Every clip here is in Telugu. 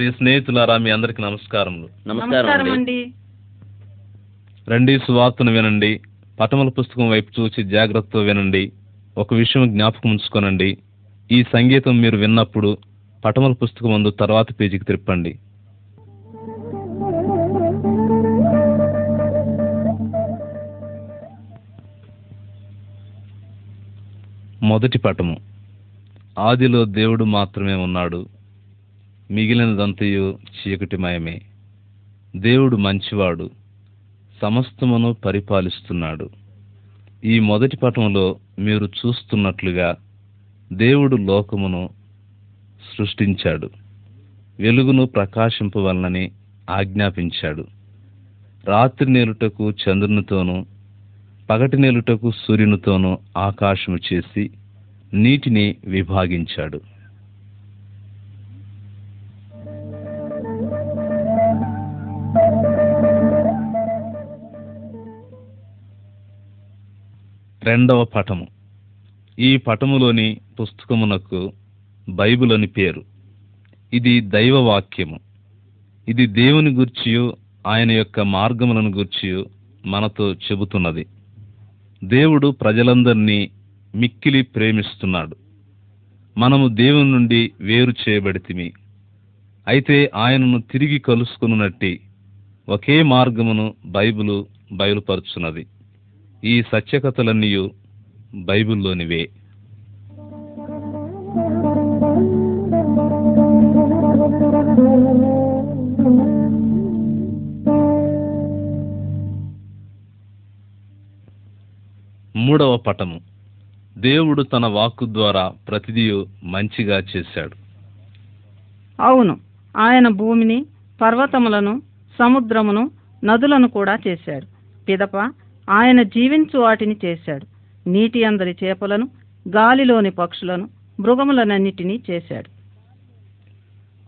ప్రియ స్నేహితులారా మీ అందరికి నమస్కారములు. నమస్కారం అండి. రండి సువార్తను వినండి. పటముల పుస్తకం వైపు చూసి జాగ్రత్తతో వినండి. ఒక విషయం జ్ఞాపకం ఉంచుకోనండి. ఈ సంగీతం మీరు విన్నప్పుడు పటముల పుస్తకం ముందు తర్వాత పేజీకి తిప్పండి. మొదటి పటము. ఆదిలో దేవుడు మాత్రమే ఉన్నాడు. మిగిలినదంతయు చీకటిమయమే. దేవుడు మంచివాడు సమస్తమును పరిపాలిస్తున్నాడు. ఈ మొదటి పటంలో మీరు చూస్తున్నట్లుగా దేవుడు లోకమును సృష్టించాడు. వెలుగును ప్రకాశింపవలనని ఆజ్ఞాపించాడు. రాత్రి నేలుటకు చంద్రునితోనూ పగటి నేలుటకు సూర్యునితోనూ ఆకాశము చేసి నీటిని విభాగించాడు. రెండవ పటము. ఈ పటములోని పుస్తకమునకు బైబిల్ అని పేరు. ఇది దైవ వాక్యము ఇది దేవుని గూర్చియు ఆయన యొక్క మార్గములను గూర్చియు మనతో చెబుతున్నది. దేవుడు ప్రజలందరినీ మిక్కిలి ప్రేమిస్తున్నాడు. మనము దేవుని నుండి వేరు చేయబడితిమి. అయితే ఆయనను తిరిగి కలుసుకున్నట్టి ఒకే మార్గమును బైబిలు బయలుపరుచున్నది. ఈ సత్యకథలన్నీ బైబిల్లోనివే. మూడవ పటము. దేవుడు తన వాక్కు ద్వారా ప్రతిదీ మంచిగా చేశాడు. అవును ఆయన భూమిని పర్వతములను సముద్రమును నదులను కూడా చేశాడు. పిదప ఆయన జీవించు వాటిని చేశాడు. నీటి అందరి చేపలను గాలిలోని పక్షులను మృగములనన్నిటినీ చేశాడు.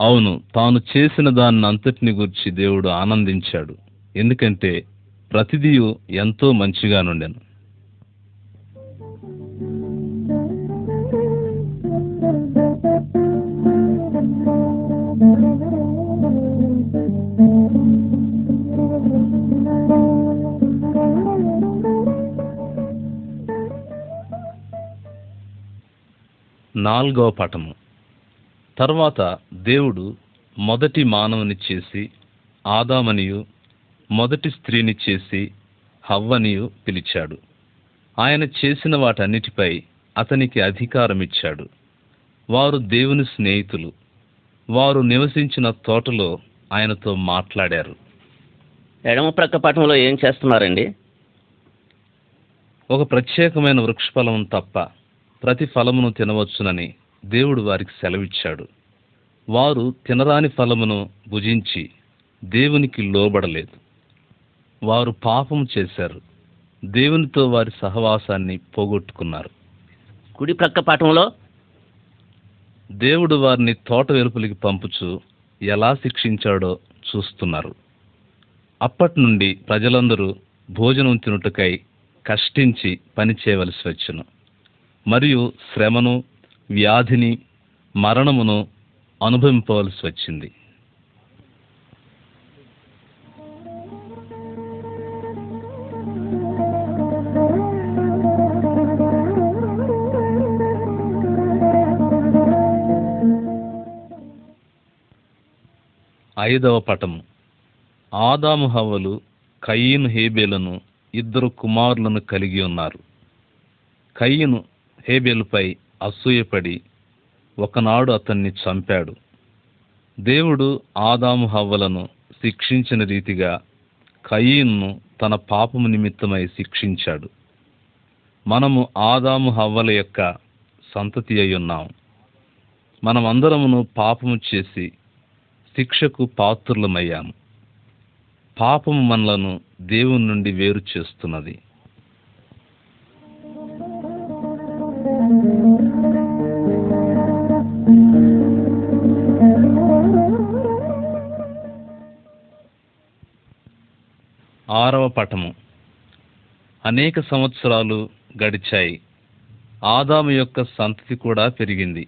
అవును తాను చేసిన దాన్ని అంతటిని గురించి దేవుడు ఆనందించాడు. ఎందుకంటే ప్రతిదీ ఎంతో మంచిగా నుండెను నాలుగవ పటము తర్వాత దేవుడు మొదటి మానవుని చేసి ఆదామనియు మొదటి స్త్రీని చేసి హవ్వనియు పిలిచాడు. ఆయన చేసిన వాటన్నిటిపై అతనికి అధికారం ఇచ్చాడు వారు దేవుని స్నేహితులు. వారు నివసించిన తోటలో ఆయనతో మాట్లాడారు. ఎడమ ప్రక్క పటంలో ఏం చేస్తున్నారండి? ఒక ప్రత్యేకమైన వృక్షఫలము తప్ప ప్రతి ఫలమును తినవచ్చునని దేవుడు వారికి సెలవిచ్చాడు. వారు తినరాని ఫలమును భుజించి దేవునికి లోబడలేదు. వారు పాపము చేశారు. దేవునితో వారి సహవాసాన్ని పోగొట్టుకున్నారు. కుడి ప్రక్క పటంలో దేవుడు వారిని తోట వెలుపలికి పంపుచు ఎలా శిక్షించాడో చూస్తున్నారు. అప్పటి నుండి ప్రజలందరూ భోజనం తినుటకై కష్టించి పని చేయవలసి వచ్చును. మరియు శ్రమను వ్యాధిని మరణమును అనుభవింపవలసి వచ్చింది. ఐదవ పటము. ఆదాము హవ్వలు కయ్యను హేబేలను ఇద్దరు కుమారులను కలిగి ఉన్నారు. కయ్యను హేబెలుపై అసూయపడి ఒకనాడు అతన్ని చంపాడు. దేవుడు ఆదాము హవ్వలను శిక్షించిన రీతిగా కయీన్ను తన పాపము నిమిత్తమై శిక్షించాడు. మనము ఆదాము హవ్వల యొక్క సంతతి అయి ఉన్నాం. మనమందరమును పాపము చేసి శిక్షకు పాత్రులమయ్యాము. పాపము మనలను దేవుని నుండి వేరు చేస్తున్నది. ఆరవ పటము అనేక సంవత్సరాలు గడిచాయి. ఆదాము యొక్క సంతతి కూడా పెరిగింది.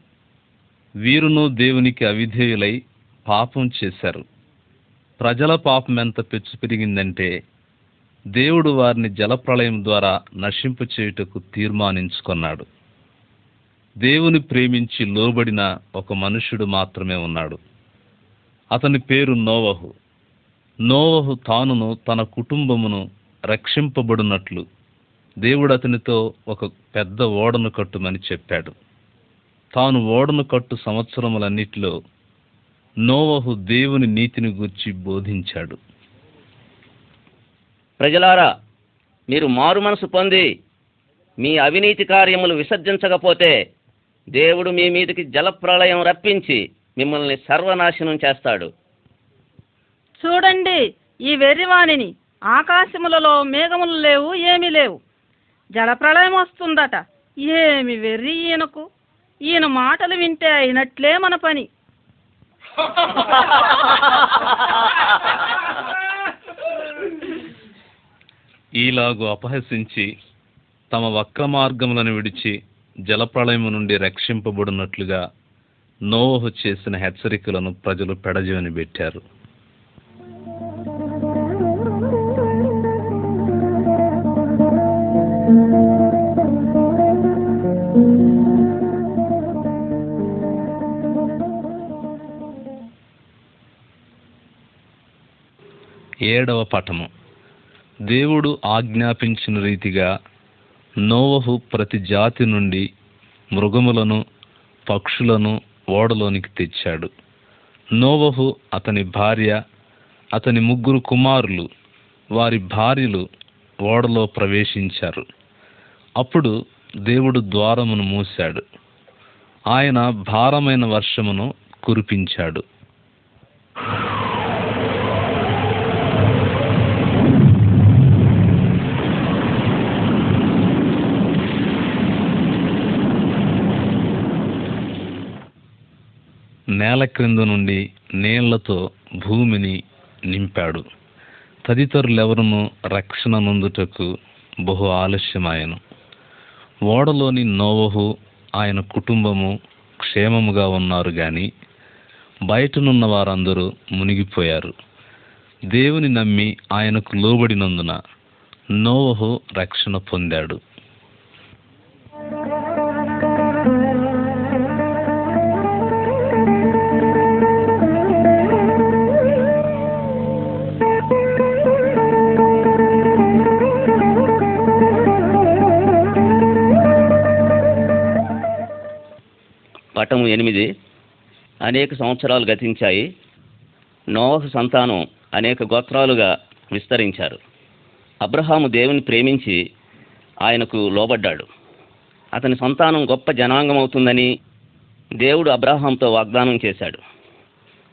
వీరును దేవునికి అవిధేయులై పాపం చేశారు. ప్రజల పాపం ఎంత పెచ్చు పెరిగిందంటే దేవుడు వారిని జలప్రళయం ద్వారా నశింపు చేయుటకు తీర్మానించుకున్నాడు. దేవుని ప్రేమించి లోబడిన ఒక మనుషుడు మాత్రమే ఉన్నాడు. అతని పేరు నోవహు. నోవహు తానును తన కుటుంబమును రక్షింపబడినట్లు దేవుడు అతనితో ఒక పెద్ద ఓడను కట్టుమని చెప్పాడు. తాను ఓడను కట్టు సంవత్సరములన్నిటిలో నోవహు దేవుని నీతిని గూర్చి బోధించాడు. ప్రజలారా మీరు మారు మనసు పొంది మీ అవినీతి కార్యములు విసర్జించకపోతే దేవుడు మీ మీదకి జలప్రళయం రప్పించి మిమ్మల్ని సర్వనాశనం చేస్తాడు. చూడండి ఈ వెర్రివాణిని. ఆకాశములలో మేఘములు లేవు ఏమీ లేవు. జలప్రళయం వస్తుందట. ఏమి వెర్రి ఈయనకు? ఈయన మాటలు వింటే అయినట్లే మన పని. ఈలాగు అపహసించి తమ వక్ర మార్గములను విడిచి జలప్రళయము నుండి రక్షింపబడినట్లుగా నోవహు చేసిన హెచ్చరికలను ప్రజలు పెడజోని పెట్టారు. ఏడవ పటము దేవుడు ఆజ్ఞాపించిన రీతిగా నోవహు ప్రతి జాతి నుండి మృగములను పక్షులను ఓడలోనికి తెచ్చాడు. నోవహు అతని భార్య అతని ముగ్గురు కుమారులు వారి భార్యలు ఓడలో ప్రవేశించారు. అప్పుడు దేవుడు ద్వారమును మూశాడు. ఆయన భారమైన వర్షమును కురిపించాడు. నేల క్రింద నుండి నీళ్ళతో భూమిని నింపాడు. తదితరులెవరును రక్షణ నందుటకు బహు ఆలస్యమాయను. ఓడలోని నోవహు ఆయన కుటుంబము క్షేమముగా ఉన్నారు గాని బయటనున్న వారందరూ మునిగిపోయారు. దేవుని నమ్మి ఆయనకు లోబడినందున నోవహు రక్షణ పొందాడు. పటము ఎనిమిది. అనేక సంవత్సరాలు గతించాయి. నోవహు సంతానం అనేక గోత్రాలుగా విస్తరించారు. అబ్రహాము దేవుని ప్రేమించి ఆయనకు లోబడ్డాడు. అతని సంతానం గొప్ప జనాంగం అవుతుందని దేవుడు అబ్రహాంతో వాగ్దానం చేశాడు.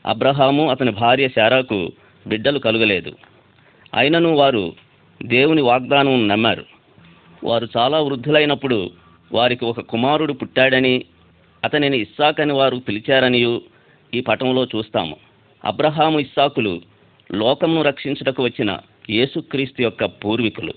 అబ్రహాము అతని భార్య శారాకు బిడ్డలు కలుగలేదు. అయినను వారు దేవుని వాగ్దానం నమ్మారు. వారు చాలా వృద్ధులైనప్పుడు వారికి ఒక కుమారుడు పుట్టాడని అతనిని ఇస్సాకని వారు పిలిచారనియు ఈ పటంలో చూస్తాము. అబ్రహాము ఇస్సాకులు లోకమును రక్షించుటకు వచ్చిన యేసుక్రీస్తు యొక్క పూర్వీకులు.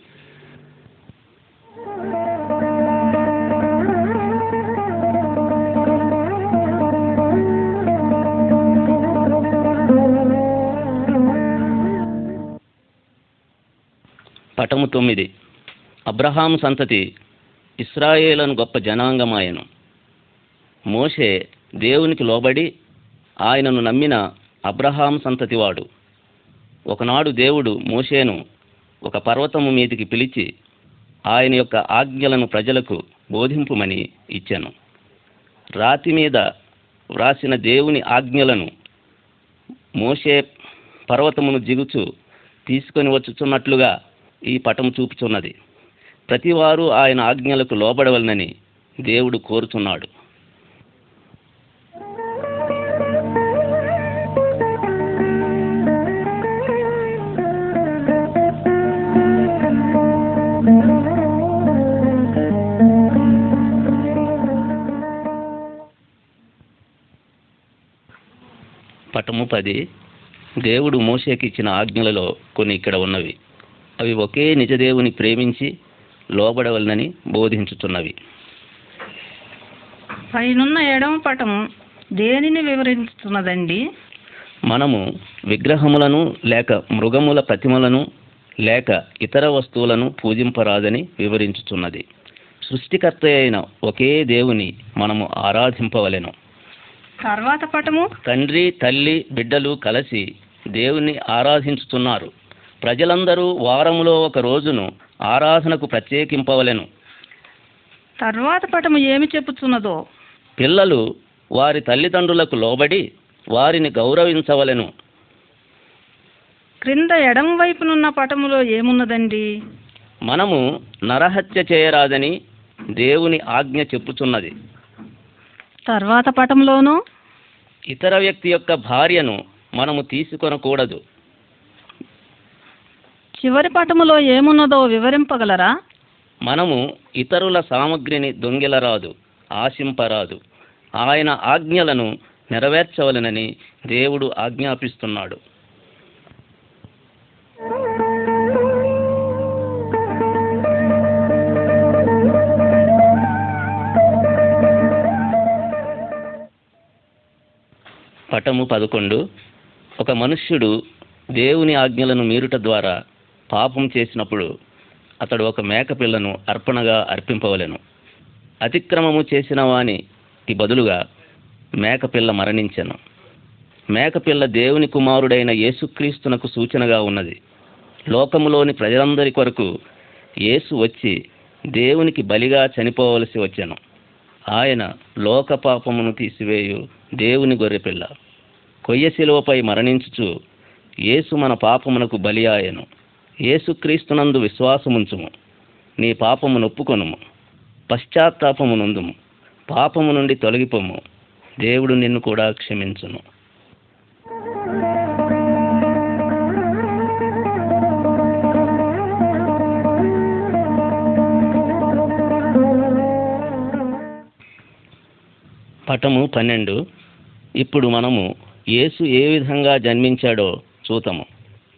పటము తొమ్మిది. అబ్రహాము సంతతి ఇస్రాయేలను గొప్ప జనాంగమాయను. మోషే దేవునికి లోబడి ఆయనను నమ్మిన అబ్రహాం సంతతివాడు. ఒకనాడు దేవుడు మోషేను ఒక పర్వతము మీదికి పిలిచి ఆయన యొక్క ఆజ్ఞలను ప్రజలకు బోధింపుమని ఇచ్చాను. రాతి మీద వ్రాసిన దేవుని ఆజ్ఞలను మోషే పర్వతమును జిగుచు తీసుకొని వచ్చుచున్నట్లుగా ఈ పటము చూపుచున్నది. ప్రతివారు ఆయన ఆజ్ఞలకు లోబడవలనని దేవుడు కోరుచున్నాడు. పటము పది. దేవుడు మోషేకి ఇచ్చిన ఆజ్ఞలలో కొన్ని ఇక్కడ ఉన్నవి. అవి ఒకే నిజదేవుని ప్రేమించి లోబడవలనని బోధించుతున్నవి. పైనున్న ఎడమ పటము దేనిని వివరిస్తున్నదండి? మనము విగ్రహములను లేక మృగముల ప్రతిమలను లేక ఇతర వస్తువులను పూజింపరాదని వివరించుచున్నది సృష్టికర్త అయిన ఒకే దేవుని మనము ఆరాధింపవలెను. తర్వాత పటము. తండ్రి తల్లి బిడ్డలు కలిసి దేవుని ఆరాధించుతున్నారు. ప్రజలందరూ వారములో ఒక రోజును ఆరాధనకు ప్రత్యేకింపవలెను. తర్వాత పటము ఏమి చెప్పుచున్నదో? పిల్లలు వారి తల్లిదండ్రులకు లోబడి వారిని గౌరవించవలెను. క్రింద ఎడమ వైపునున్న పటములో ఏమున్నదండి? మనము నరహత్య చేయరాదని దేవుని ఆజ్ఞ చెప్పుచున్నది. తర్వాత పటంలోనూ? ఇతర వ్యక్తి యొక్క భార్యను మనము తీసుకొనకూడదు. చివరి పటములో ఏమున్నదో వివరింపగలరా? మనము ఇతరుల సామగ్రిని దొంగిలరాదు ఆశింపరాదు. ఆయన ఆజ్ఞలను నెరవేర్చవలెనని దేవుడు ఆజ్ఞాపిస్తున్నాడు. పటము పదకొండు. ఒక మనుష్యుడు దేవుని ఆజ్ఞలను మీరుట ద్వారా పాపం చేసినప్పుడు అతడు ఒక మేకపిల్లను అర్పణగా అర్పింపవలెను. అతిక్రమము చేసిన వానికి బదులుగా మేకపిల్ల మరణించెను. మేకపిల్ల దేవుని కుమారుడైన యేసుక్రీస్తునకు సూచనగా ఉన్నది. లోకములోని ప్రజలందరి కొరకు యేసు వచ్చి దేవునికి బలిగా చనిపోవలసి వచ్చెను. ఆయన లోక పాపమును తీసివేయు దేవుని గొర్రెపిల్ల కొయ్య శిలువపై మరణించుచు యేసు మన పాపమునకు బలి ఏసుక్రీస్తునందు యేసుక్రీస్తునందు విశ్వాసముంచుము. నీ పాపము నొప్పుకొనుము. పశ్చాత్తాపము నందుము పాపము నుండి తొలగిపోము. దేవుడు నిన్ను కూడా క్షమించును. పటము పన్నెండు. ఇప్పుడు మనము యేసు ఏ విధంగా జన్మించాడో చూతము.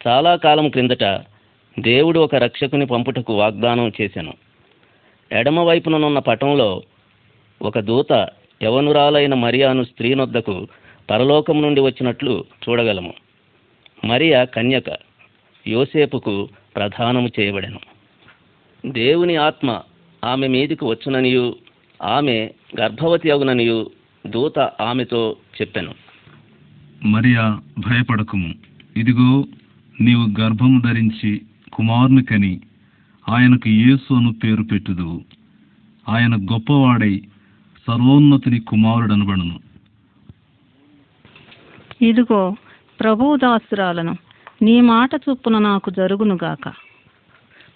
చాలా కాలం క్రిందట దేవుడు ఒక రక్షకుని పంపుటకు వాగ్దానం చేశాను ఎడమ వైపుననున్న పటంలో ఒక దూత యవనురాలైన మరియాను స్త్రీనొద్దకు పరలోకం నుండి వచ్చినట్లు చూడగలము. మరియా కన్యక యోసేపుకు ప్రధానము చేయబడెను. దేవుని ఆత్మ ఆమె మీదికి వచ్చుననియు ఆమె గర్భవతి అగుననియు దూత ఆమెతో చెప్పెను. మరియా భయపడకుము. ఇదిగో నీవు గర్భము ధరించి కుమారుని కని ఆయనకు యేసు అను పేరు పెట్టుదువు. ఆయన గొప్పవాడై సర్వోన్నతుని కుమారుడనబడును. ఇదిగో ప్రభువు దాసురాలను నీ మాట చొప్పున నాకు జరుగునుగాక.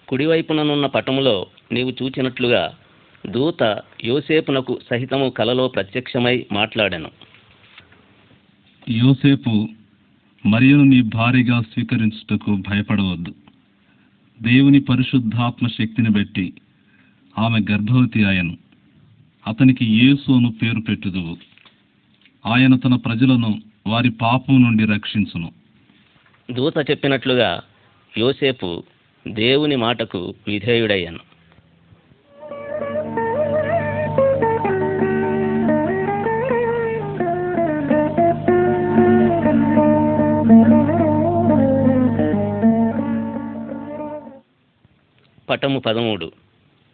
కుడివైపుననున్న పటములో నీవు చూచినట్లుగా దూత యోసేపునకు సహితము కలలో ప్రత్యక్షమై మాట్లాడెను. యోసేపు మరియను నీ భార్యగా స్వీకరించుటకు భయపడవద్దు. దేవుని పరిశుద్ధాత్మ శక్తిని బట్టి ఆమె గర్భవతి ఆయను అతనికి యేసు అను పేరు పెట్టుదువు. ఆయన తన ప్రజలను వారి పాపం నుండి రక్షించును. దూత చెప్పినట్లుగా యోసేపు దేవుని మాటకు విధేయుడయ్యాను. పటము పదమూడు.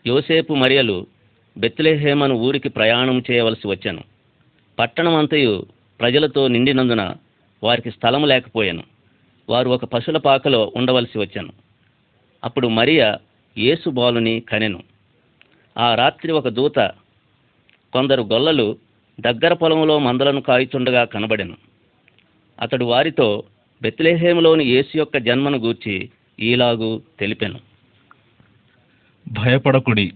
యోసేపు మరియలు బెత్లెహేమను ఊరికి ప్రయాణం చేయవలసి వచ్చాను. పట్టణమంతయు ప్రజలతో నిండినందున వారికి స్థలము లేకపోయాను. వారు ఒక పశుల పాకలో ఉండవలసి వచ్చాను. అప్పుడు మరియ యేసు బాలుని కనెను. ఆ రాత్రి ఒక దూత కొందరు గొల్లలు దగ్గర పొలంలో మందలను కాయుచుండగా కనబడెను. అతడు వారితో బెత్లెహేములోని యేసు యొక్క జన్మను గూర్చి ఈలాగు తెలిపెను. భయపడకుడి.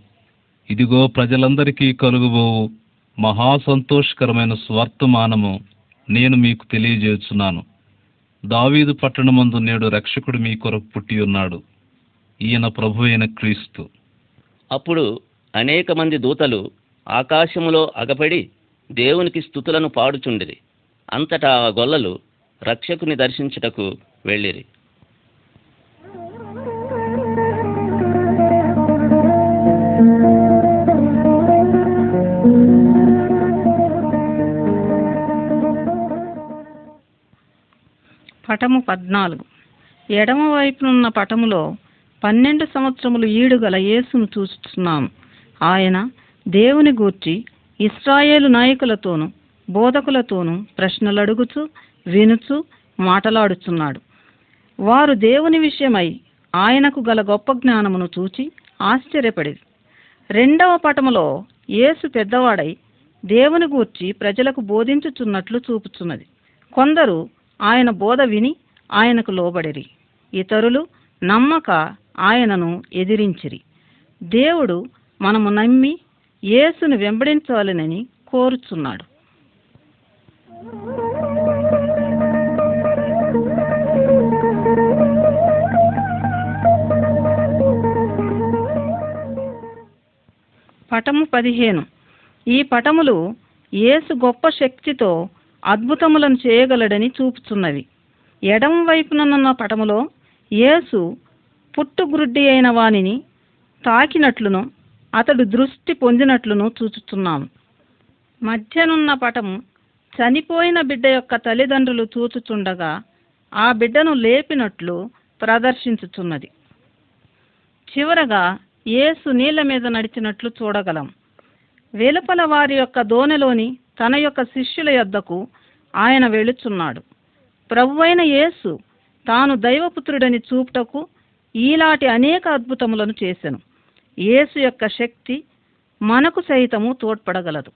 ఇదిగో ప్రజలందరికీ కలుగుబోవు మహా సంతోషకరమైన స్వర్తమానము నేను మీకు తెలియజేస్తున్నాను దావీదు పట్టణమందు నేడు రక్షకుడు మీ కొరకు పుట్టి ఉన్నాడు. ఈయన ప్రభు అయిన క్రీస్తు. అప్పుడు అనేక మంది దూతలు ఆకాశములో అగపడి దేవునికి స్థుతులను పాడుచుండిరి. అంతటా ఆ గొల్లలు రక్షకుని దర్శించుటకు వెళ్ళిరి. పటము పద్నాలుగు. ఎడమ వైపునున్న పటములో పన్నెండు సంవత్సరములు ఈడుగల యేసును చూస్తున్నాం ఆయన దేవుని గూర్చి ఇస్రాయేలు నాయకులతోనూ బోధకులతోనూ ప్రశ్నలు అడుగుచు వినుచు మాటలాడుచున్నాడు. వారు దేవుని విషయమై ఆయనకు గల గొప్ప జ్ఞానమును చూచి ఆశ్చర్యపడి రెండవ పటములో యేసు పెద్దవాడై దేవుని గూర్చి ప్రజలకు బోధించుచున్నట్లు చూపుచున్నది. కొందరు ఆయన బోధ విని ఆయనకు లోబడిరి. ఇతరులు నమ్మక ఆయనను ఎదిరించిరి. దేవుడు మనము నమ్మి యేసును వెంబడించాలనని కోరుచున్నాడు. పటము పదిహేను. ఈ పటములు యేసు గొప్ప శక్తితో అద్భుతములను చేయగలడని చూపుచున్నవి ఎడమ వైపుననున్న పటములో యేసు పుట్టుగ్రుడ్డి అయిన వానిని తాకినట్లును అతడు దృష్టి పొందినట్లును చూచుచున్నాము మధ్యనున్న పటము చనిపోయిన బిడ్డ యొక్క తల్లిదండ్రులు చూచుచుండగా ఆ బిడ్డను లేపినట్లు ప్రదర్శించుచున్నది. చివరగా యేసు నీళ్ళ మీద నడిచినట్లు చూడగలం. వెలుపల వారి యొక్క దోనెలోని తన యొక్క శిష్యుల యొద్దకు ఆయన వెళుచున్నాడు ప్రభువైన యేసు తాను దైవపుత్రుడని చూపుటకు ఈలాంటి అనేక అద్భుతములను చేసెను. యేసు యొక్క శక్తి మనకు సైతము తోడ్పడగలదు.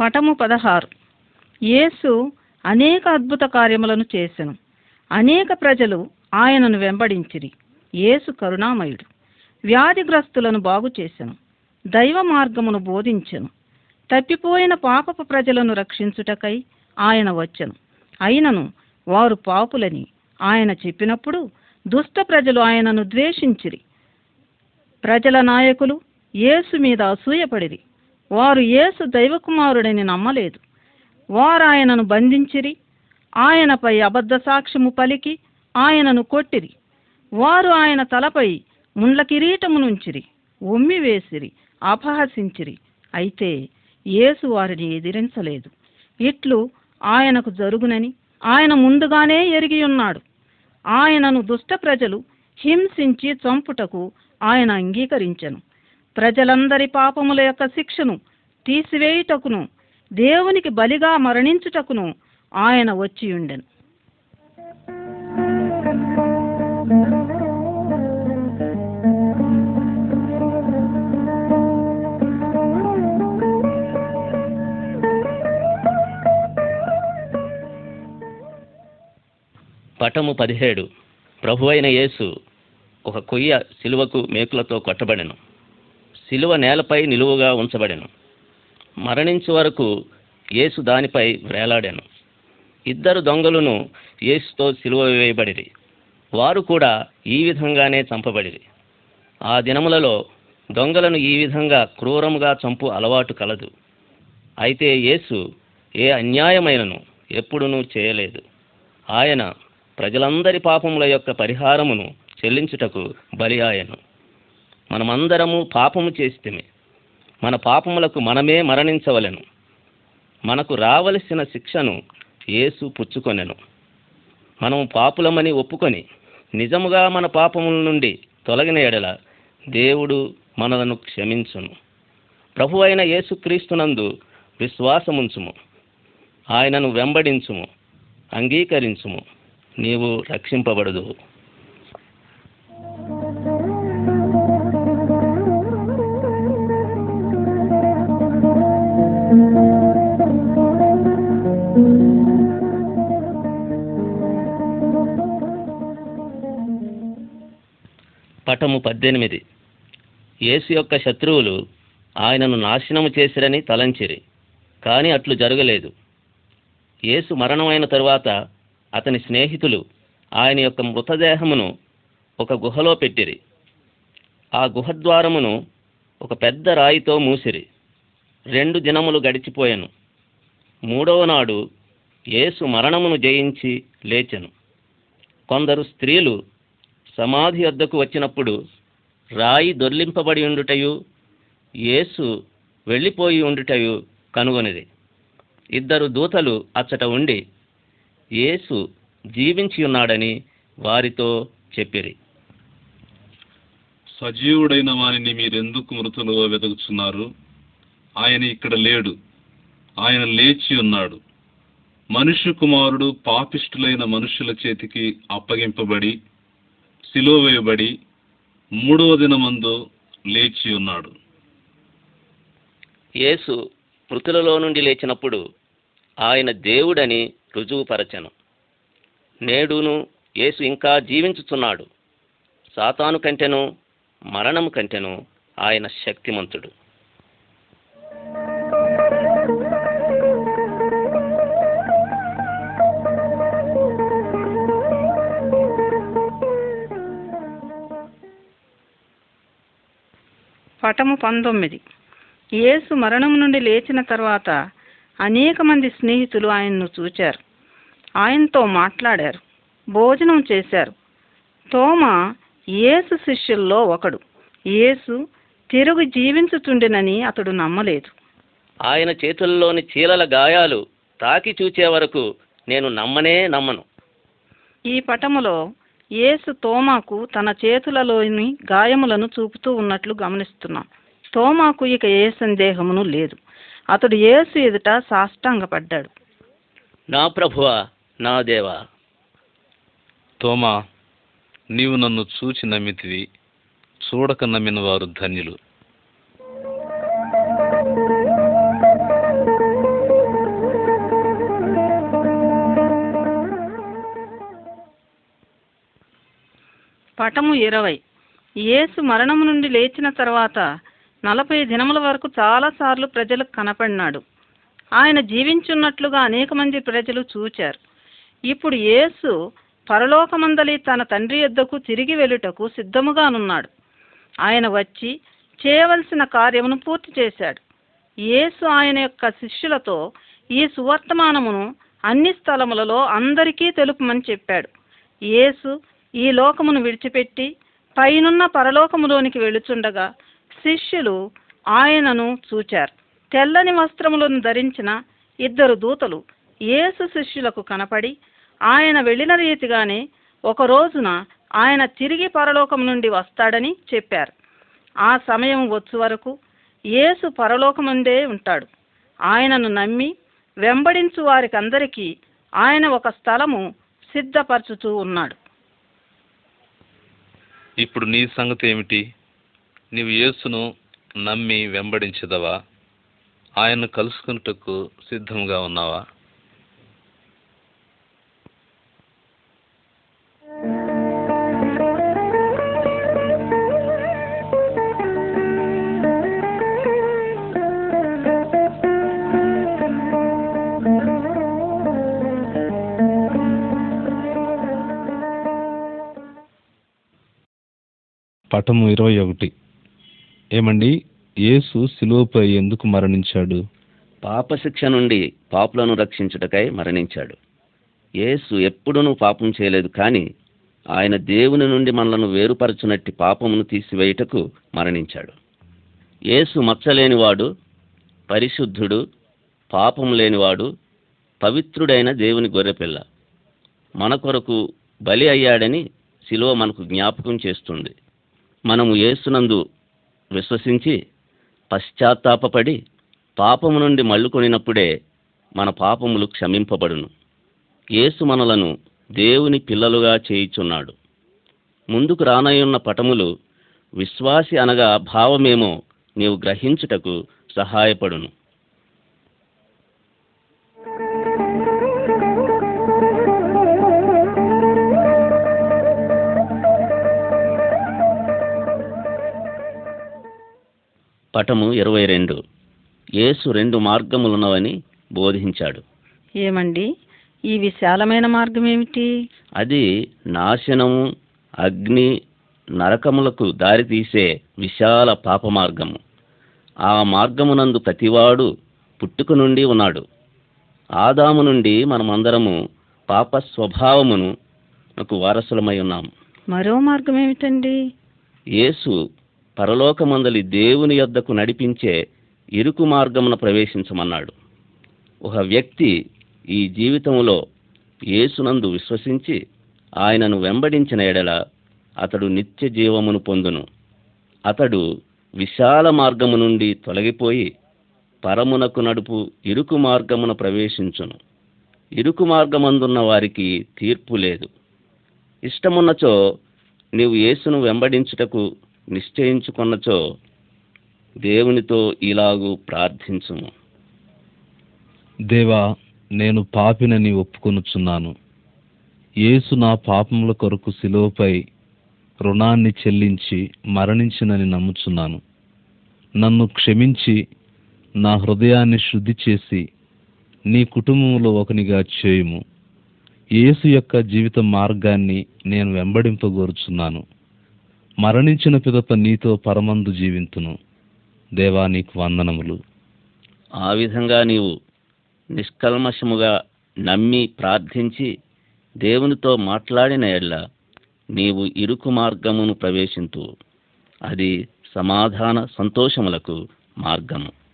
పటము పదహారు. యేసు అనేక అద్భుత కార్యములను చేసెను. అనేక ప్రజలు ఆయనను వెంబడించిరి. యేసు కరుణామయుడు. వ్యాధిగ్రస్తులను బాగు చేసెను. దైవ మార్గమును బోధించెను. తప్పిపోయిన పాపపు ప్రజలను రక్షించుటకై ఆయన వచ్చెను. అయినను వారు పాపులని ఆయన చెప్పినప్పుడు దుష్ట ప్రజలు ఆయనను ద్వేషించిరి. ప్రజల నాయకులు యేసు మీద అసూయపడిరి. వారు యేసు దైవకుమారుడని నమ్మలేదు. వారు ఆయనను బంధించిరి. ఆయనపై అబద్ధ సాక్ష్యము పలికి ఆయనను కొట్టిరి. వారు ఆయన తలపై ముండ్ల కిరీటమునుంచిరి ఉమ్మి వేసిరి అపహసించిరి. అయితే యేసు వారిని ఎదిరించలేదు. ఇట్లు ఆయనకు జరుగునని ఆయన ముందుగానే ఎరిగి ఉన్నాడు ఆయనను దుష్ట ప్రజలు హింసించి చంపుటకు ఆయన అంగీకరించెను. ప్రజలందరి పాపముల యొక్క శిక్షను తీసివేయుటకును దేవునికి బలిగా మరణించుటకును ఆయన వచ్చియుండెను. పటము పదిహేడు. ప్రభు అయిన యేసు ఒక కొయ్య సిలువకు మేకులతో కొట్టబడెను. సిలువ నేలపై నిలువుగా ఉంచబడెను. మరణించు వరకు యేసు దానిపై వేలాడాను. ఇద్దరు దొంగలను యేసుతో సిలువ వేయబడిరి. వారు కూడా ఈ విధంగానే చంపబడిరి. ఆ దినములలో దొంగలను ఈ విధంగా క్రూరముగా చంపు అలవాటు కలదు. అయితే యేసు ఏ అన్యాయమైనను ఎప్పుడునూ చేయలేదు. ఆయన ప్రజలందరి పాపముల యొక్క పరిహారమును చెల్లించుటకు బలి ఆయను మనమందరము పాపము చేస్తేమే. మన పాపములకు మనమే మరణించవలెను. మనకు రావలసిన శిక్షను యేసు పుచ్చుకొనెను. మనము పాపులమని ఒప్పుకొని నిజముగా మన పాపముల నుండి తొలగిన ఎడల దేవుడు మనలను క్షమించును. ప్రభు అయిన యేసుక్రీస్తునందు విశ్వాసముంచుము. ఆయనను వెంబడించుము అంగీకరించుము. నీవు రక్షింపబడదు పటము పద్దెనిమిది. యేసు యొక్క శత్రువులు ఆయనను నాశనము చేసిరని తలంచిరి కానీ అట్లు జరగలేదు. యేసు మరణమైన తరువాత అతని స్నేహితులు ఆయన యొక్క మృతదేహమును ఒక గుహలో పెట్టిరి. ఆ గుహద్వారమును ఒక పెద్ద రాయితో మూసిరి. రెండు దినములు గడిచిపోయాను. మూడవ నాడు యేసు మరణమును జయించి లేచెను. కొందరు స్త్రీలు సమాధి వద్దకు వచ్చినప్పుడు రాయి దొర్లింపబడి ఉండుటయు యేసు వెళ్ళిపోయి ఉండుటయు కనుగొనిది ఇద్దరు దూతలు అచ్చట ఉండి యేసు జీవించి ఉన్నాడని వారితో చెప్పిరి. సజీవుడైన వారిని మీరెందుకు మృతులుగా వెతుకుతున్నారు ఆయన ఇక్కడ లేడు. ఆయన లేచి ఉన్నాడు. మనుష్య కుమారుడు పాపిష్టులైన మనుషుల చేతికి అప్పగింపబడి సిలువ వేయబడి మూడవ దినమందు లేచి ఉన్నాడు. యేసు మృతులలో నుండి లేచినప్పుడు ఆయన దేవుడని రుజువుపరచెను. నేడును యేసు ఇంకా జీవించుచున్నాడు. సాతాను కంటెను మరణము కంటెను ఆయన శక్తిమంతుడు. పటము పంతొమ్మిది. యేసు మరణం నుండి లేచిన తర్వాత అనేక మంది స్నేహితులు ఆయన్ను చూచారు. ఆయనతో మాట్లాడారు. భోజనం చేశారు. తోమ యేసు శిష్యుల్లో ఒకడు. యేసు తిరుగు జీవించుచుండెనని అతడు నమ్మలేదు. ఆయన చేతుల్లోని చీలల గాయాలు తాకి చూచే వరకు నేను నమ్మనే నమ్మను. ఈ పటములో యేసు తోమాకు తన చేతులలోని గాయములను చూపుతూ ఉన్నట్లు గమనిస్తున్నాం. తోమాకు ఇక ఏ సందేహమును లేదు. అతడు యేసు ఎదుట సాష్టాంగపడ్డాడు. నా ప్రభువా నా దేవా. తోమా నీవు నన్ను చూచి నమ్మితివి చూడక నమ్మిన వారు ధన్యులు. పటము ఇరవై. యేసు మరణము నుండి లేచిన తర్వాత నలభై దినముల వరకు చాలాసార్లు ప్రజలకు కనపడినాడు. ఆయన జీవించున్నట్లుగా అనేక మంది ప్రజలు చూచారు. ఇప్పుడు యేసు పరలోకమందలి తన తండ్రి యొద్దకు తిరిగి వెళ్ళుటకు సిద్ధముగానున్నాడు. ఆయన వచ్చి చేయవలసిన కార్యమును పూర్తి చేశాడు. యేసు ఆయన యొక్క శిష్యులతో ఈ సువర్తమానమును అన్ని స్థలములలో అందరికీ తెలుపమని చెప్పాడు. యేసు ఈ లోకమును విడిచిపెట్టి పైనున్న పరలోకములోనికి వెళుచుండగా శిష్యులు ఆయనను చూచారు. తెల్లని వస్త్రములను ధరించిన ఇద్దరు దూతలు యేసు శిష్యులకు కనపడి ఆయన వెళ్ళిన రీతిగానే ఒక రోజున ఆయన తిరిగి పరలోకం నుండి వస్తాడని చెప్పారు. ఆ సమయం వచ్చు వరకు యేసు పరలోకముందే ఉంటాడు. ఆయనను నమ్మి వెంబడించు వారికందరికీ ఆయన ఒక స్థలము సిద్ధపరచుతూ ఉన్నాడు. ఇప్పుడు నీ సంగతి ఏమిటి? నీవు యేసును నమ్మి వెంబడించదవా? ఆయన్ను కలుసుకున్నట్టుకు సిద్ధంగా ఉన్నావా? పటము ఇరవై ఒకటి. ఏమండి? యేసు శిలువపై ఎందుకు మరణించాడు? పాపశిక్ష నుండి పాపులను రక్షించుటకై మరణించాడు. యేసు ఎప్పుడూ పాపం చేయలేదు కానీ ఆయన దేవుని నుండి మనలను వేరుపరచునట్టి పాపమును తీసివేయుటకు మరణించాడు. యేసు మచ్చలేనివాడు పరిశుద్ధుడు పాపం లేనివాడు పవిత్రుడైన దేవుని గొర్రెపిల్ల. మన కొరకు బలి అయ్యాడని శిలువ మనకు జ్ఞాపకం చేస్తుంది. మనము యేసునందు విశ్వసించి పశ్చాత్తాపపడి పాపము నుండి మళ్ళుకొనినప్పుడే మన పాపములు క్షమింపబడును. యేసు మనలను దేవుని పిల్లలుగా చేయుచున్నాడు. ముందుకు రానయ్యున్న పటములు విశ్వాసి అనగా భావమేమో నీవు గ్రహించుటకు సహాయపడును. పటము ఇరవై రెండు. యేసు రెండు మార్గములున్నవని బోధించాడు. ఏమండి? ఈ విశాలమైన మార్గం ఏమిటి అది నాశనము అగ్ని నరకములకు దారితీసే విశాల పాప మార్గము ఆ మార్గమునందు ప్రతివాడు పుట్టుక నుండి ఉన్నాడు. ఆదాము నుండి మనమందరము పాప స్వభావమును నాకు వారసులమై ఉన్నాము మరో మార్గం ఏమిటండి యేసు పరలోకమందలి దేవుని యొద్దకు నడిపించే ఇరుకు మార్గమున ప్రవేశించమన్నాడు. ఒక వ్యక్తి ఈ జీవితంలో యేసునందు విశ్వసించి ఆయనను వెంబడించిన ఎడల అతడు నిత్య జీవమును పొందును. అతడు విశాల మార్గము నుండి తొలగిపోయి పరమునకు నడుపు ఇరుకు మార్గమున ప్రవేశించును. ఇరుకు మార్గమందున్న వారికి తీర్పు లేదు. ఇష్టమున్నచో నీవు యేసును వెంబడించుటకు నిశ్చయించుకున్నచో దేవునితో ఇలాగూ ప్రార్థించుము. దేవా నేను పాపినని ఒప్పుకొనుచున్నాను. యేసు నా పాపముల కొరకు శిలువపై రుణాన్ని చెల్లించి మరణించినని నమ్ముచున్నాను. నన్ను క్షమించి నా హృదయాన్ని శుద్ధి చేసి నీ కుటుంబంలో ఒకనిగా చేయుము. యేసు యొక్క జీవిత మార్గాన్ని నేను వెంబడింపగోరుచున్నాను. మరణించిన పిదప నీతో పరమందు జీవింతును. దేవా నీకు వందనములు. ఆ విధంగా నీవు నిష్కల్మషముగా నమ్మి ప్రార్థించి దేవునితో మాట్లాడిన ఎడ్ల నీవు ఇరుకు మార్గమును ప్రవేశింతు. అది సమాధాన సంతోషములకు మార్గము.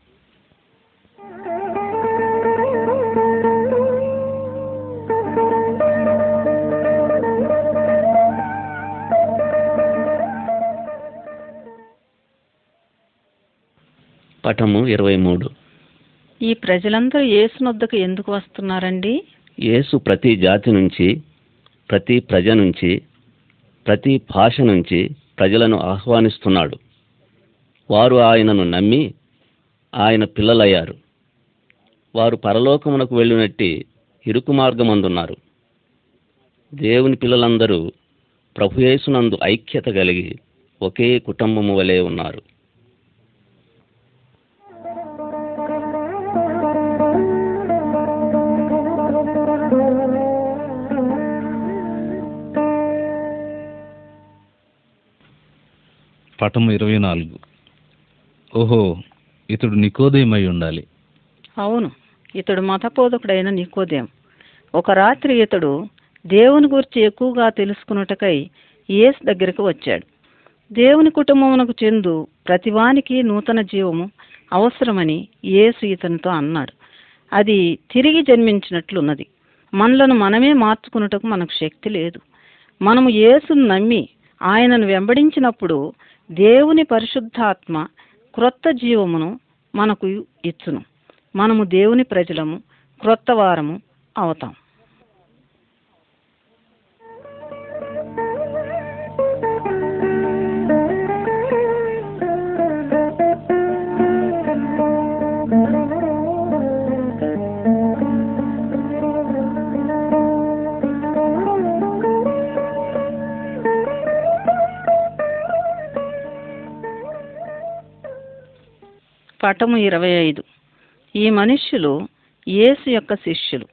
పటము ఇరవై మూడు. ఈ ప్రజలందరూ యేసునొద్దకు ఎందుకు వస్తున్నారండి? యేసు ప్రతి జాతి నుంచి ప్రతి ప్రజ నుంచి ప్రతి భాష నుంచి ప్రజలను ఆహ్వానిస్తున్నాడు. వారు ఆయనను నమ్మి ఆయన పిల్లలయ్యారు. వారు పరలోకమునకు వెళ్ళినట్టి ఇరుకు మార్గమందున్నారు దేవుని పిల్లలందరూ ప్రభుయేసునందు ఐక్యత కలిగి ఒకే కుటుంబము వలె ఉన్నారు. పటము ఇరవై నాలుగు. ఓహో ఇతడు నికోదయమై ఉండాలి. అవును ఇతడు మతబోధకుడైన నికోదయం. ఒక రాత్రి ఇతడు దేవుని గురించి ఎక్కువగా తెలుసుకున్నటకై యేసు దగ్గరకు వచ్చాడు. దేవుని కుటుంబమునకు చెందు ప్రతివానికి నూతన జీవము అవసరమని యేసు ఇతనితో అన్నాడు. అది తిరిగి జన్మించినట్లున్నది. మనలను మనమే మార్చుకున్నటకు మనకు శక్తి లేదు. మనము యేసును నమ్మి ఆయనను వెంబడించినప్పుడు దేవుని పరిశుద్ధాత్మ క్రొత్త జీవమును మనకు ఇచ్చును. మనము దేవుని ప్రజలము క్రొత్త వారము అవుతాం. పటము ఇరవై ఐదు. ఈ మనుష్యులు యేసు యొక్క శిష్యులు.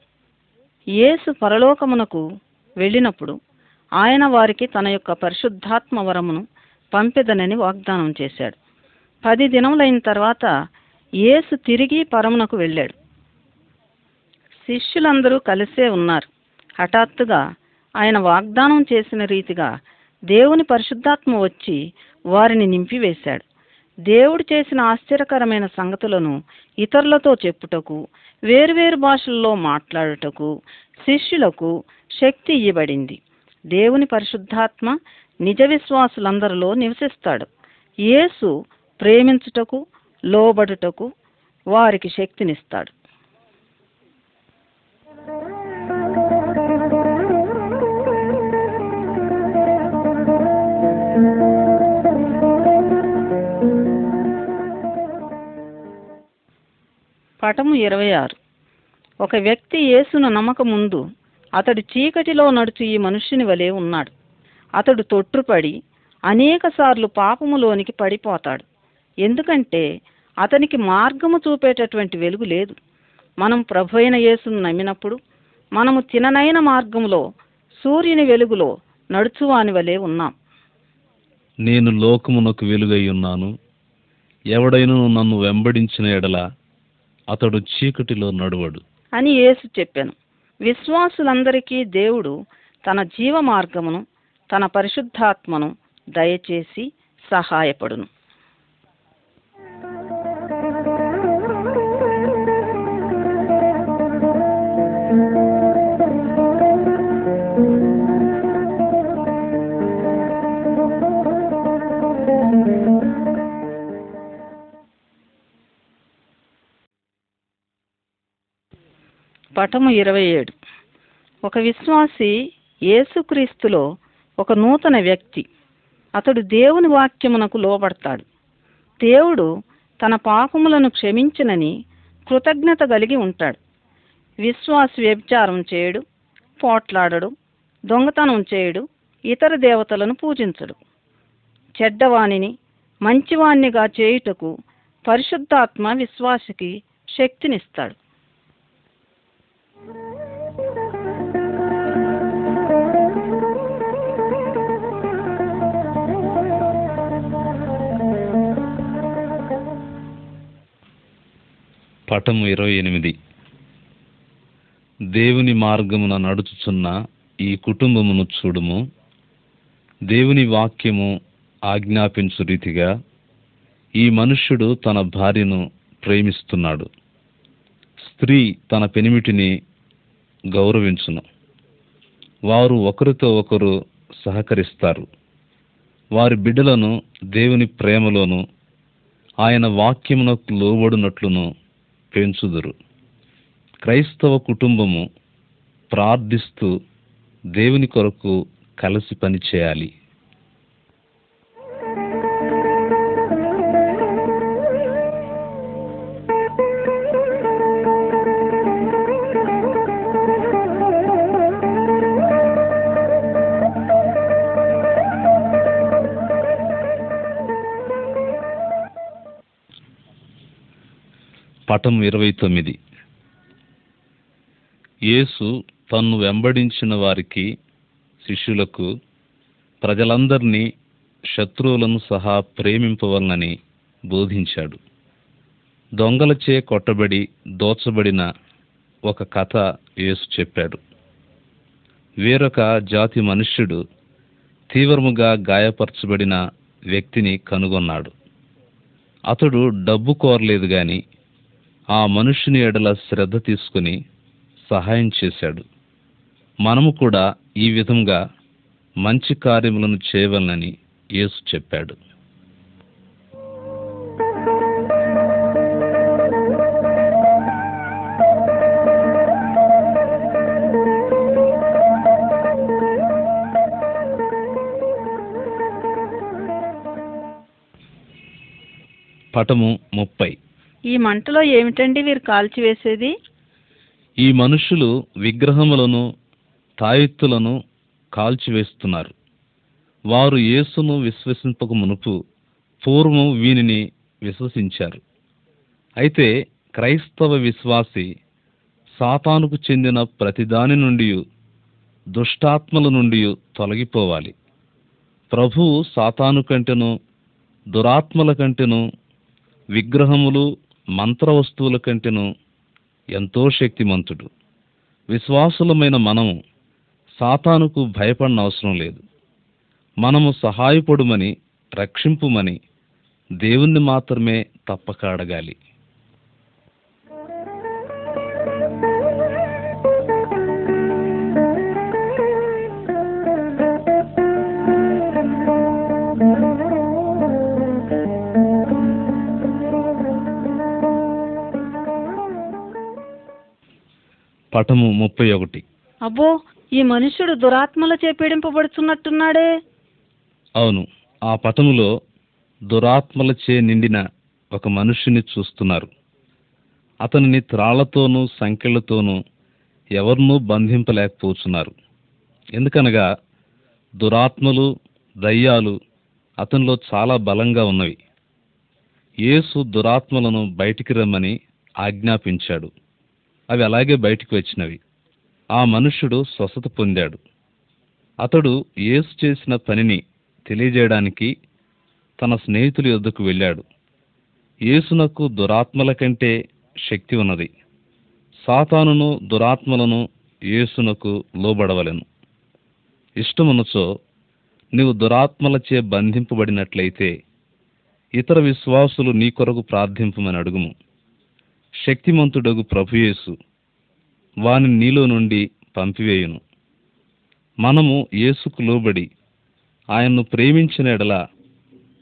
యేసు పరలోకమునకు వెళ్ళినప్పుడు ఆయన వారికి తన యొక్క పరిశుద్ధాత్మ వరమును పంపెదనని వాగ్దానం చేశాడు. పది దినములైన తర్వాత యేసు తిరిగి పరమునకు వెళ్ళాడు. శిష్యులందరూ కలిసే ఉన్నారు. హఠాత్తుగా ఆయన వాగ్దానం చేసిన రీతిగా దేవుని పరిశుద్ధాత్మ వచ్చి వారిని నింపివేశాడు. దేవుడు చేసిన ఆశ్చర్యకరమైన సంగతులను ఇతరులతో చెప్పుటకు వేర్వేరు భాషల్లో మాట్లాడుటకు శిష్యులకు శక్తి ఇవ్వబడింది. దేవుని పరిశుద్ధాత్మ నిజ విశ్వాసులందరిలో నివసిస్తాడు. యేసు ప్రేమించుటకు లోబడుటకు వారికి శక్తినిస్తాడు. పటము ఇరవై ఆరు. ఒక వ్యక్తి యేసును నమ్మక ముందు అతడు చీకటిలో నడుచు ఈ మనుష్యుని వలె ఉన్నాడు. అతడు తొట్టుపడి అనేకసార్లు పాపములోనికి పడిపోతాడు. ఎందుకంటే అతనికి మార్గము చూపేటటువంటి వెలుగు లేదు. మనం ప్రభు అయిన యేసును నమ్మినప్పుడు మనము తిననైన మార్గములో సూర్యుని వెలుగులో నడుచువాని వలె ఉన్నాం. నేను లోకమునకు వెలుగై ఉన్నాను. ఎవడైనను నన్ను వెంబడించిన ఎడల అతడు చీకటిలో నడువడు. అని యేసు చెప్పాను. విశ్వాసులందరికీ దేవుడు తన జీవ మార్గమును తన పరిశుద్ధాత్మను దయచేసి సహాయపడును. పటము ఇరవై ఏడు. ఒక విశ్వాసి యేసుక్రీస్తులో ఒక నూతన వ్యక్తి. అతడు దేవుని వాక్యమునకు లోబడతాడు. దేవుడు తన పాపములను క్షమించినని కృతజ్ఞత కలిగి ఉంటాడు. విశ్వాసి వ్యభిచారం చేయడు పోట్లాడడు దొంగతనం చేయడు ఇతర దేవతలను పూజించడు. చెడ్డవానిని మంచివాణ్ణిగా చేయుటకు పరిశుద్ధాత్మ విశ్వాసికి శక్తినిస్తాడు. పటము ఇరవై ఎనిమిది. దేవుని మార్గమున నడుచుచున్న ఈ కుటుంబమును చూడుము. దేవుని వాక్యము ఆజ్ఞాపించు రీతిగా ఈ మనుష్యుడు తన భార్యను ప్రేమిస్తున్నాడు. స్త్రీ తన పెనిమిటిని గౌరవించును. వారు ఒకరితో ఒకరు సహకరిస్తారు. వారి బిడ్డలను దేవుని ప్రేమలోను ఆయన వాక్యమునకు లోబడినట్లును పెంచుదురు. క్రైస్తవ కుటుంబము ప్రార్థిస్తూ దేవుని కొరకు కలిసి పనిచేయాలి పటం ఇరవై తొమ్మిది యేసు తన్ను వెంబడించిన వారికి శిష్యులకు ప్రజలందరినీ శత్రువులను సహా ప్రేమింపవలనని బోధించాడు. దొంగలచే కొట్టబడి దోచబడిన ఒక కథ యేసు చెప్పాడు. వేరొక జాతి మనుష్యుడు తీవ్రముగా గాయపరచబడిన వ్యక్తిని కనుగొన్నాడు. అతడు డబ్బు కోరలేదు గాని ఆ మనుషుని ఎడల శ్రద్ధ తీసుకుని సహాయం చేశాడు. మనము కూడా ఈ విధంగా మంచి కార్యములను చేయవలనని యేసు చెప్పాడు. పటము ముప్పై. ఈ మంటలో ఏమిటండి వీరు కాల్చివేసేది? ఈ మనుషులు విగ్రహములను తాయెత్తులను కాల్చివేస్తున్నారు. వారు యేసును విశ్వసింపక మునుపు పూర్వం వీనిని విశ్వసించారు. అయితే క్రైస్తవ విశ్వాసి సాతానుకు చెందిన ప్రతిదాని నుండి దుష్టాత్మల నుండి తొలగిపోవాలి. ప్రభువు సాతాను కంటెను దురాత్మల కంటెను విగ్రహములు మంత్ర వస్తువుల కంటేను ఎంతో శక్తిమంతుడు. విశ్వాసులమైన మనము సాతానుకు భయపడిన అవసరం లేదు. మనము సహాయపడుమని రక్షింపుమని దేవుణ్ణి మాత్రమే తప్పక అడగాలి. పటము ముప్పై ఒకటి. అబ్బో ఈ మనుష్యుడు దురాత్మలచే పీడింపబడుతున్నట్టున్నాడే అవును ఆ పటములో దురాత్మలచే నిండిన ఒక మనుష్యుని చూస్తున్నారు. అతనిని త్రాళ్ళతోనూ సంకెళ్ళతోనూ ఎవరినూ బంధింపలేకపోతున్నారు. ఎందుకనగా దురాత్మలు దయ్యాలు అతనిలో చాలా బలంగా ఉన్నవి. యేసు దురాత్మలను బయటికి రమ్మని ఆజ్ఞాపించాడు. అవి అలాగే బయటికి వచ్చినవి. ఆ మనుష్యుడు స్వస్థత పొందాడు. అతడు యేసు చేసిన పనిని తెలియజేయడానికి తన స్నేహితుల యొద్దకు వెళ్ళాడు. యేసునకు దురాత్మల కంటే శక్తి ఉన్నది. సాతానును దురాత్మలను యేసునకు లోబడవలెను. ఇష్టమునచో నీవు దురాత్మలచే బంధింపబడినట్లయితే ఇతర విశ్వాసులు నీ కొరకు ప్రార్థింపమని అడుగుము. శక్తిమంతుడగు ప్రభుయేసు వాని నీలో నుండి పంపివేయును. మనము యేసుకు లోబడి ఆయన్ను ప్రేమించిన ఎడల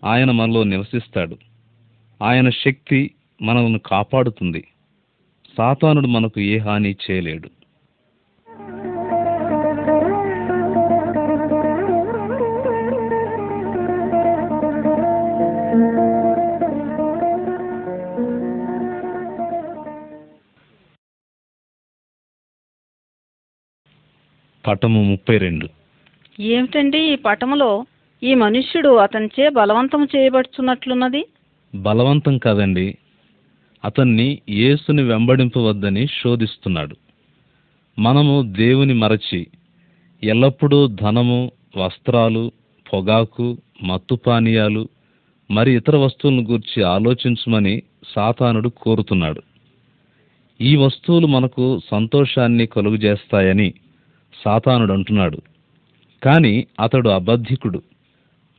ఆయన మనలో నివసిస్తాడు. ఆయన శక్తి మనల్ని కాపాడుతుంది. సాతానుడు మనకు ఏ హాని చేయలేడు. పటము ముప్పై రెండు. ఏమిటండి ఈ పటములో ఈ మనుష్యుడు అతనిచే బలవంతం చేయబడుచున్నట్లున్నది? బలవంతం కాదండి. అతన్ని యేసుని వెంబడింపవద్దని శోధిస్తున్నాడు. మనము దేవుని మరచి ఎల్లప్పుడూ ధనము వస్త్రాలు పొగాకు మత్తు పానీయాలు మరి ఇతర వస్తువులను గూర్చి ఆలోచించమని సాతానుడు కోరుతున్నాడు. ఈ వస్తువులు మనకు సంతోషాన్ని కలుగజేస్తాయని సాతానుడు అంటున్నాడు కానీ అతడు అబద్ధికుడు.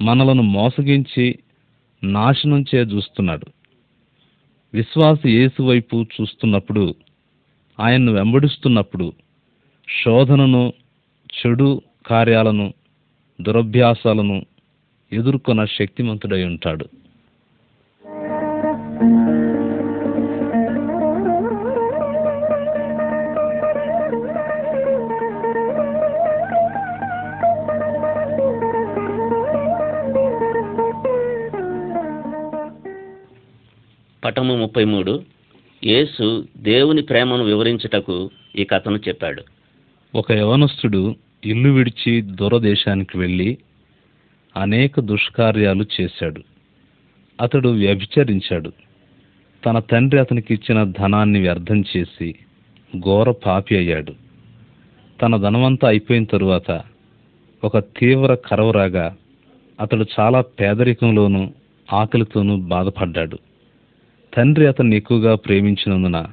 మనలను మోసగించి నాశనం చే చూస్తున్నాడు విశ్వాస యేసు వైపు చూస్తున్నప్పుడు ఆయన్ను వెంబడిస్తున్నప్పుడు శోధనను చెడు కార్యాలను దురభ్యాసాలను ఎదుర్కొన్న శక్తిమంతుడై ఉంటాడు. పటము ముప్పై మూడు యేసు దేవుని ప్రేమను వివరించుటకు ఈ కథను చెప్పాడు. ఒక యవనస్తుడు ఇల్లు విడిచి దూరదేశానికి వెళ్ళి అనేక దుష్కార్యాలు చేశాడు. అతడు వ్యభిచరించాడు. తన తండ్రి అతనికి ఇచ్చిన ధనాన్ని వ్యర్థం చేసి ఘోర పాపి అయ్యాడు. తన ధనమంతా అయిపోయిన తరువాత ఒక తీవ్ర కరవరాగా అతడు చాలా పేదరికంలోనూ ఆకలితోనూ బాధపడ్డాడు. తండ్రి అతన్ని ఎక్కువగా ప్రేమించినందున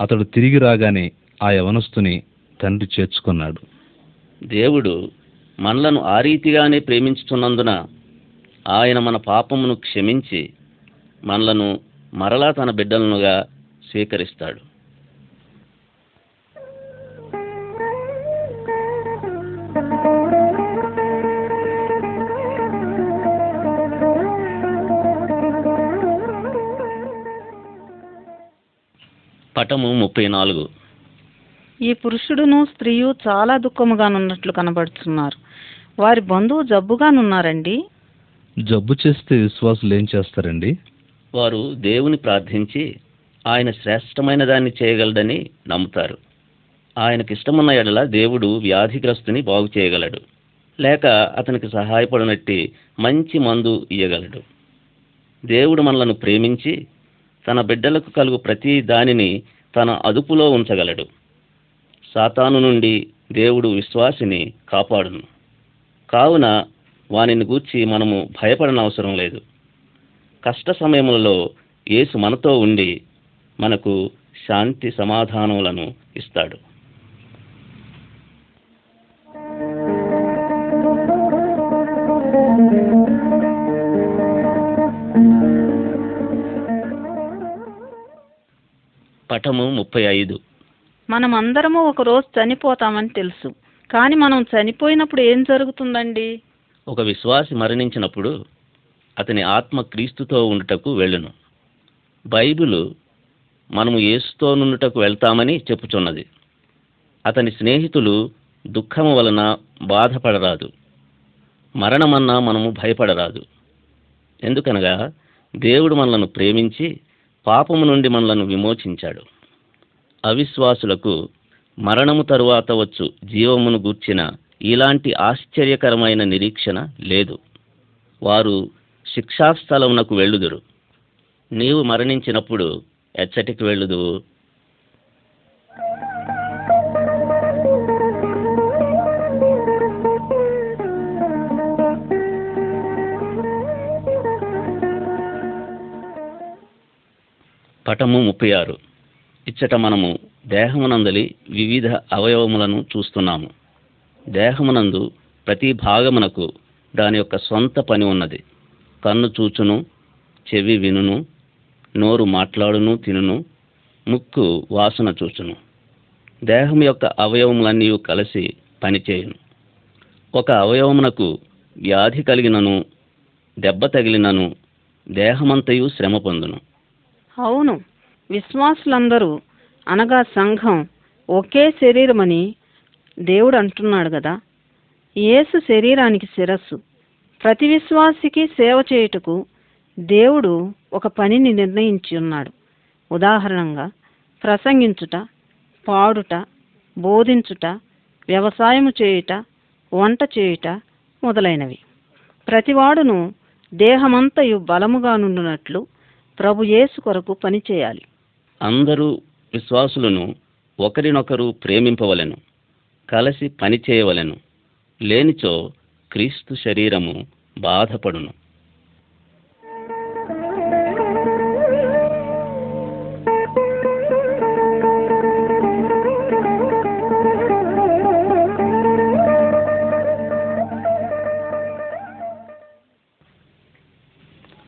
అతడు తిరిగి రాగానే ఆ యవనస్తుని తండ్రి చేర్చుకున్నాడు. దేవుడు మనలను ఆ రీతిగానే ప్రేమించుతున్నందున ఆయన మన పాపమును క్షమించి మనలను మరలా తన బిడ్డలనుగా స్వీకరిస్తాడు. పటము ముప్పై నాలుగు. ఈ పురుషుడును స్త్రీయు చాలా దుఃఖముగానున్నట్లు కనబడుతున్నారు. వారి బంధువు జబ్బుగానున్నారండి? జబ్బు చేస్తే విశ్వాసులు ఏం చేస్తారండి? వారు దేవుని ప్రార్థించి ఆయన శ్రేష్టమైన దాన్ని చేయగలడని నమ్ముతారు. ఆయనకి ఇష్టమున్న ఎడల దేవుడు వ్యాధిగ్రస్తుని బాగు చేయగలడు. లేక అతనికి సహాయపడినట్టి మంచి మందు ఇయ్యగలడు. దేవుడు మనలను ప్రేమించి తన బిడ్డలకు కలుగు ప్రతి దానిని తన అదుపులో ఉంచగలడు. సాతాను నుండి దేవుడు విశ్వాసిని కాపాడును. కావున వానిని గూర్చి మనము భయపడనవసరం లేదు. కష్ట సమయములలో యేసు మనతో ఉండి మనకు శాంతి సమాధానములను ఇస్తాడు. పటము ముప్పై ఐదు. మనమందరము ఒక రోజు చనిపోతామని తెలుసు. కానీ మనం చనిపోయినప్పుడు ఏం జరుగుతుందండి? ఒక విశ్వాసి మరణించినప్పుడు అతని ఆత్మ క్రీస్తుతో ఉండుటకు వెళ్ళును. బైబిలు మనము యేసుతో నుండుటకు వెళ్తామని చెప్పుచున్నది. అతని స్నేహితులు దుఃఖము వలన బాధపడరాదు. మరణమన్నా మనము భయపడరాదు. ఎందుకనగా దేవుడు మనలను ప్రేమించి పాపము నుండి మనలను విమోచించాడు. అవిశ్వాసులకు మరణము తరువాత వచ్చు జీవమును గూర్చిన ఇలాంటి ఆశ్చర్యకరమైన నిరీక్షణ లేదు. వారు శిక్షాస్థలమునకు వెళ్ళుదురు. నీవు మరణించినప్పుడు ఎచ్చటికి వెళ్ళుదువు. పటము ముప్పై ఆరు. ఇచ్చట మనము దేహమునందలి వివిధ అవయవములను చూస్తున్నాము. దేహమునందు ప్రతి భాగమునకు దాని యొక్క సొంత పని ఉన్నది. కన్ను చూచును చెవి వినును నోరు మాట్లాడును తినును ముక్కు వాసన చూచును. దేహం యొక్క అవయవములన్నీ కలిసి పనిచేయును. ఒక అవయవమునకు వ్యాధి కలిగినను దెబ్బ తగిలినను దేహమంతయు శ్రమ పొందును. అవును. విశ్వాసులందరూ అనగా సంఘం ఒకే శరీరమని దేవుడు అంటున్నాడు కదా. యేసు శరీరానికి శిరస్సు. ప్రతి విశ్వాసికి సేవ చేయుటకు దేవుడు ఒక పనిని నిర్ణయించి ఉన్నాడు. ఉదాహరణంగా ప్రసంగించుట పాడుట బోధించుట వ్యవసాయము చేయుట వంట చేయుట మొదలైనవి. ప్రతివాడును దేహమంతయు బలముగా నుండునట్లు ప్రభు యేసు కొరకు పనిచేయాలి అందరూ విశ్వాసులను ఒకరినొకరు ప్రేమింపవలెను కలిసి పనిచేయవలెను లేనిచో క్రీస్తు శరీరము బాధపడును.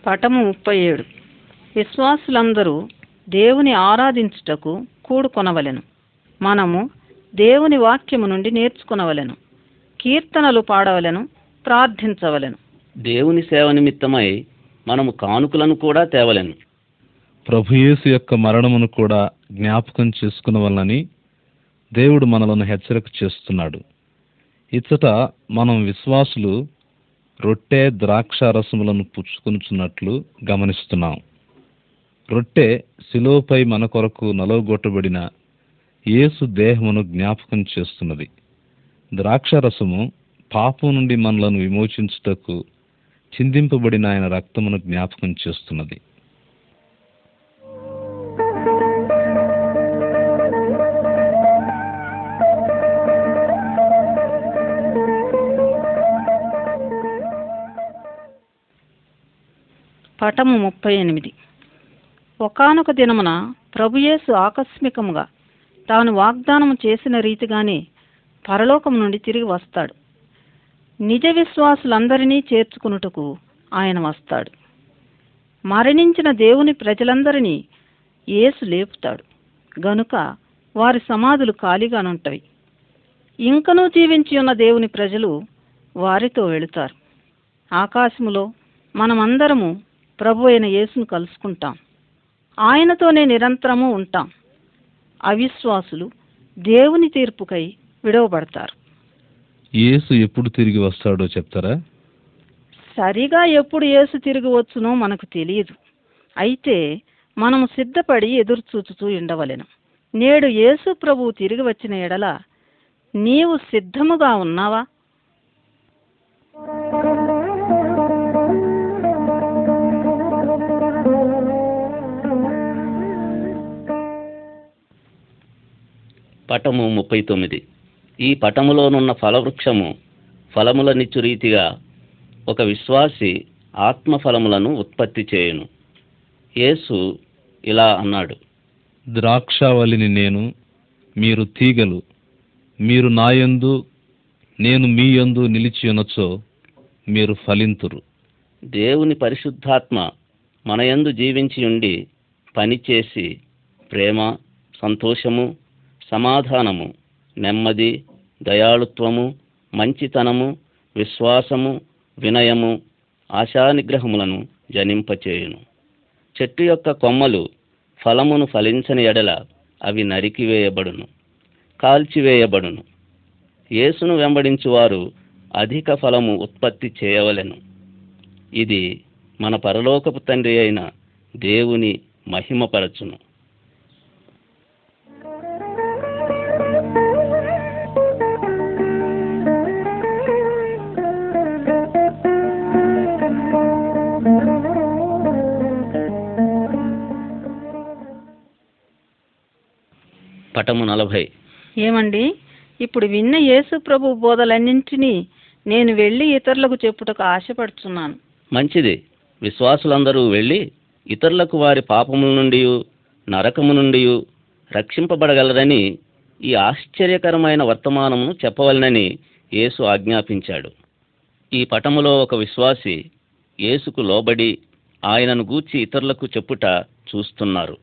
పటము ముప్పై ఏడు. విశ్వాసులందరూ దేవుని ఆరాధించుటకు కూడుకొనవలెను. మనము దేవుని వాక్యము నుండి నేర్చుకొనవలెను. కీర్తనలు పాడవలెను ప్రార్థించవలెను. దేవుని సేవ నిమిత్తమై మనము కానుకలను కూడా తేవలెను. ప్రభుయేసు యొక్క మరణమును కూడా జ్ఞాపకం చేసుకునవలనని దేవుడు మనలను హెచ్చరిక చేస్తున్నాడు. ఇచ్చట మనం విశ్వాసులు రొట్టె ద్రాక్ష రసములను పుచ్చుకొనుచున్నట్లు గమనిస్తున్నాం. రొట్టె శిలోపై మన కొరకు నలవగొట్టబడిన యేసు దేహమును జ్ఞాపకం చేస్తున్నది. ద్రాక్షరసము పాపం నుండి మనలను విమోచించుటకు చిందింపబడిన ఆయన రక్తమును జ్ఞాపకం చేస్తున్నది. పటము ముప్పై ఎనిమిది. ఒకానొక దినమున ప్రభుయేసు ఆకస్మికముగా తాను వాగ్దానం చేసిన రీతిగానే పరలోకం నుండి తిరిగి వస్తాడు. నిజ విశ్వాసులందరినీ చేర్చుకునుటకు ఆయన వస్తాడు. మరణించిన దేవుని ప్రజలందరినీ యేసు లేపుతాడు. గనుక వారి సమాధులు ఖాళీగానుంటాయి ఇంకనూ జీవించి ఉన్న దేవుని ప్రజలు వారితో వెళుతారు. ఆకాశములో మనమందరము ప్రభు అయిన యేసును కలుసుకుంటాం. ఆయనతోనే నిరంతరము ఉంటాం. అవిశ్వాసులు దేవుని తీర్పుకై విడవబడతారు. యేసు ఎప్పుడు తిరిగి వస్తాడో చెప్తారా? సరిగా ఎప్పుడు యేసు తిరిగి వచ్చునో మనకు తెలియదు. అయితే మనము సిద్ధపడి ఎదురు చూచుతూ ఉండవలెను. నేడు యేసు ప్రభువు తిరిగి వచ్చిన ఎడల నీవు సిద్ధముగా ఉన్నావా? పటము ముప్పై తొమ్మిది. ఈ పటములోనున్న ఫలవృక్షము ఫలములనిచ్చు రీతిగా ఒక విశ్వాసి ఆత్మఫలములను ఉత్పత్తి చేయును. యేసు ఇలా అన్నాడు ద్రాక్షావళిని నేను మీరు తీగలు మీరు నాయందు నేను మీ యందు నిలిచియునచో మీరు ఫలింతురు. దేవుని పరిశుద్ధాత్మ మనయందు జీవించి ఉండి పనిచేసి ప్రేమ సంతోషము సమాధానము నెమ్మది దయాళుత్వము మంచితనము విశ్వాసము వినయము ఆశానిగ్రహములను జనింపచేయును. చెట్టు యొక్క కొమ్మలు ఫలమును ఫలించని ఎడల అవి నరికివేయబడును కాల్చివేయబడును. యేసును వెంబడించువారు అధిక ఫలము ఉత్పత్తి చేయవలెను. ఇది మన పరలోకపు తండ్రి అయిన దేవుని మహిమపరచును. పటము నలభై. ఏమండి? ఇప్పుడు విన్న యేసు ప్రభు బోధలన్నింటినీ నేను వెళ్ళి ఇతరులకు చెప్పుటకు ఆశపడుచున్నాను. మంచిది. విశ్వాసులందరూ వెళ్ళి ఇతరులకు వారి పాపముల నుండి నరకము నుండి రక్షింపబడగలరని ఈ ఆశ్చర్యకరమైన వర్తమానమును చెప్పవలనని యేసు ఆజ్ఞాపించాడు. ఈ పటములో ఒక విశ్వాసి యేసుకు లోబడి ఆయనను గూర్చి ఇతరులకు చెప్పుట చూస్తున్నారు.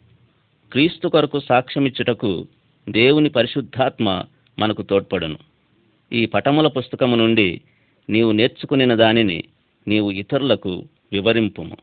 క్రీస్తు కొరకు సాక్ష్యమిచ్చుటకు దేవుని పరిశుద్ధాత్మ మనకు తోడ్పడును. ఈ పటముల పుస్తకము నుండి నీవు నేర్చుకునిన దానిని నీవు ఇతరులకు వివరింపుము.